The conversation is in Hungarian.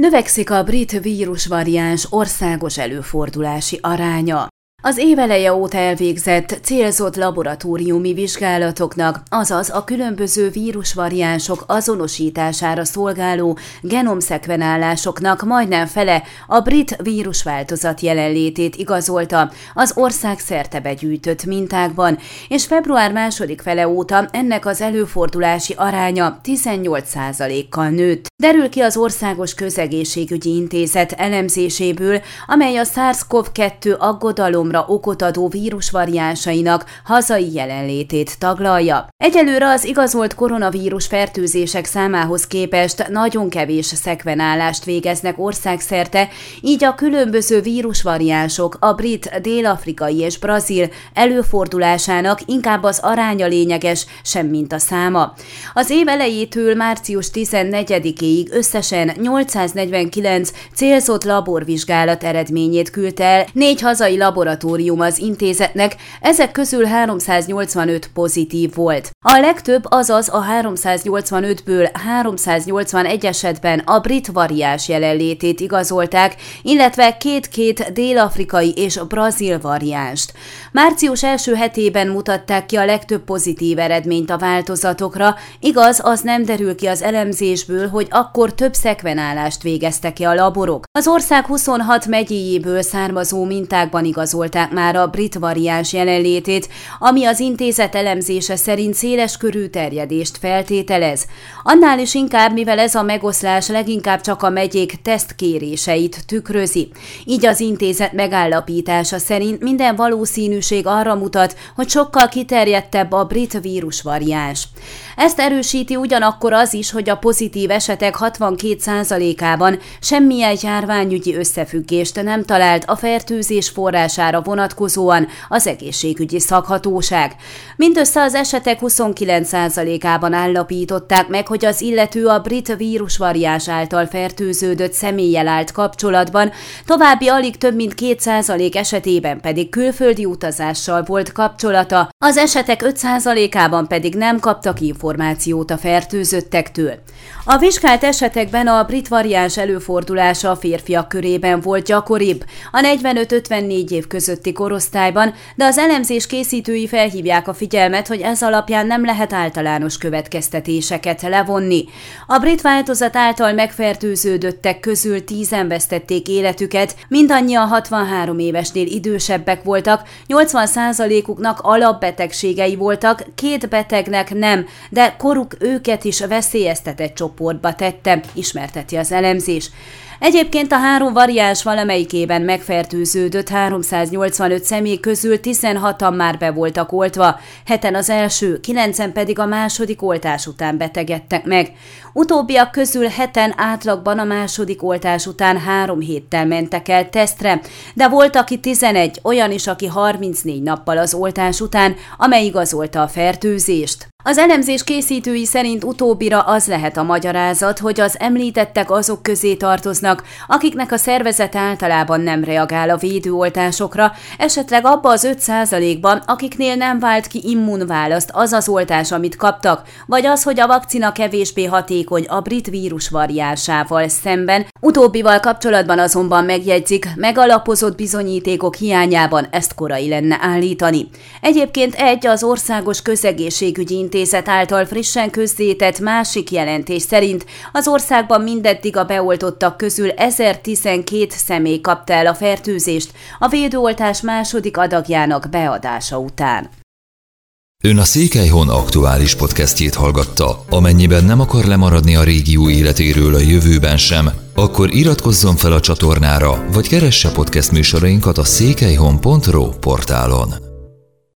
Növekszik a brit vírusvariáns országos előfordulási aránya. Az éveleje óta elvégzett célzott laboratóriumi vizsgálatoknak, azaz a különböző vírusvariánsok azonosítására szolgáló genomszekvenálásoknak majdnem fele a brit vírusváltozat jelenlétét igazolta az ország szerte begyűjtött mintákban, és február második fele óta ennek az előfordulási aránya 18%-kal nőtt. Derül ki az Országos Közegészségügyi Intézet elemzéséből, amely a SARS-CoV-2 aggodalom forgalomra okot adó vírusvariánsainak hazai jelenlétét taglalja. Egyelőre az igazolt koronavírus fertőzések számához képest nagyon kevés szekvenálást végeznek országszerte, így a különböző vírusvariánsok a brit, dél-afrikai és brazil előfordulásának inkább az aránya lényeges, semmint a száma. Az év elejétől március 14-ig összesen 849 célzott laborvizsgálat eredményét küldte el négy hazai laboratórium laboratórium az intézetnek, ezek közül 385 pozitív volt. A legtöbb, azaz a 385-ből 381 esetben a brit variás jelenlétét igazolták, illetve két-két dél-afrikai és brazil variánst. Március első hetében mutatták ki a legtöbb pozitív eredményt a változatokra, igaz, az nem derül ki az elemzésből, hogy akkor több szekvenálást végeztek ki a laborok. Az ország 26 megyéjéből származó mintákban igazolt igazolták már a brit variáns jelenlétét, ami az intézet elemzése szerint széles körű terjedést feltételez. Annál is inkább, mivel ez a megoszlás leginkább csak a megyék tesztkéréseit tükrözi. Így az intézet megállapítása szerint minden valószínűség arra mutat, hogy sokkal kiterjedtebb a brit vírusvariáns. Ezt erősíti ugyanakkor az is, hogy a pozitív esetek 62%-ában semmilyen járványügyi összefüggést nem talált a fertőzés forrására vonatkozóan az egészségügyi szakhatóság. Mindössze az esetek 29%-ában állapították meg, hogy az illető a brit vírusvariás által fertőződött személlyel állt kapcsolatban, további alig több mint 2% esetében pedig külföldi utazással volt kapcsolata, az esetek 5%-ában pedig nem kaptak információt a fertőzöttektől. A vizsgált esetekben a brit variáns előfordulása a férfiak körében volt gyakoribb, a 45-54 év között közötti korosztályban, de az elemzés készítői felhívják a figyelmet, hogy ez alapján nem lehet általános következtetéseket levonni. A brit változat által megfertőződöttek közül tízen vesztették életüket, mindannyian 63 évesnél idősebbek voltak, 80%-uknak alapbetegségei voltak, két betegnek nem, de koruk őket is veszélyeztetett csoportba tette, ismerteti az elemzés. Egyébként a három variáns valamelyikében megfertőződött 385 személy közül 16-an már be voltak oltva, heten az első, kilencen pedig a második oltás után betegedtek meg. Utóbbiak közül heten átlagban a második oltás után három héttel mentek el tesztre, de volt, aki 11, olyan is, aki 34 nappal az oltás után, amely igazolta a fertőzést. Az elemzés készítői szerint utóbbira az lehet a magyarázat, hogy az említettek azok közé tartoznak, akiknek a szervezet általában nem reagál a védőoltásokra, esetleg abba az 5%-ban, akiknél nem vált ki immunválaszt az az oltás, amit kaptak, vagy az, hogy a vakcina kevésbé hatékony a brit vírus variánsával szemben. Utóbbival kapcsolatban azonban megjegyzik, megalapozott bizonyítékok hiányában ezt korai lenne állítani. Egyébként egy az országos közegészségügyi Intézet által frissen közzétett másik jelentés szerint az országban mindeddig a beoltottak közül 1012 személy kapta el a fertőzést a védőoltás második adagjának beadása után. Ön a Székelyhon aktuális podcastjét hallgatta. Amennyiben nem akar lemaradni a régió életéről a jövőben sem, akkor iratkozzon fel a csatornára, vagy keresse podcast műsorainkat a székelyhon.pro portálon.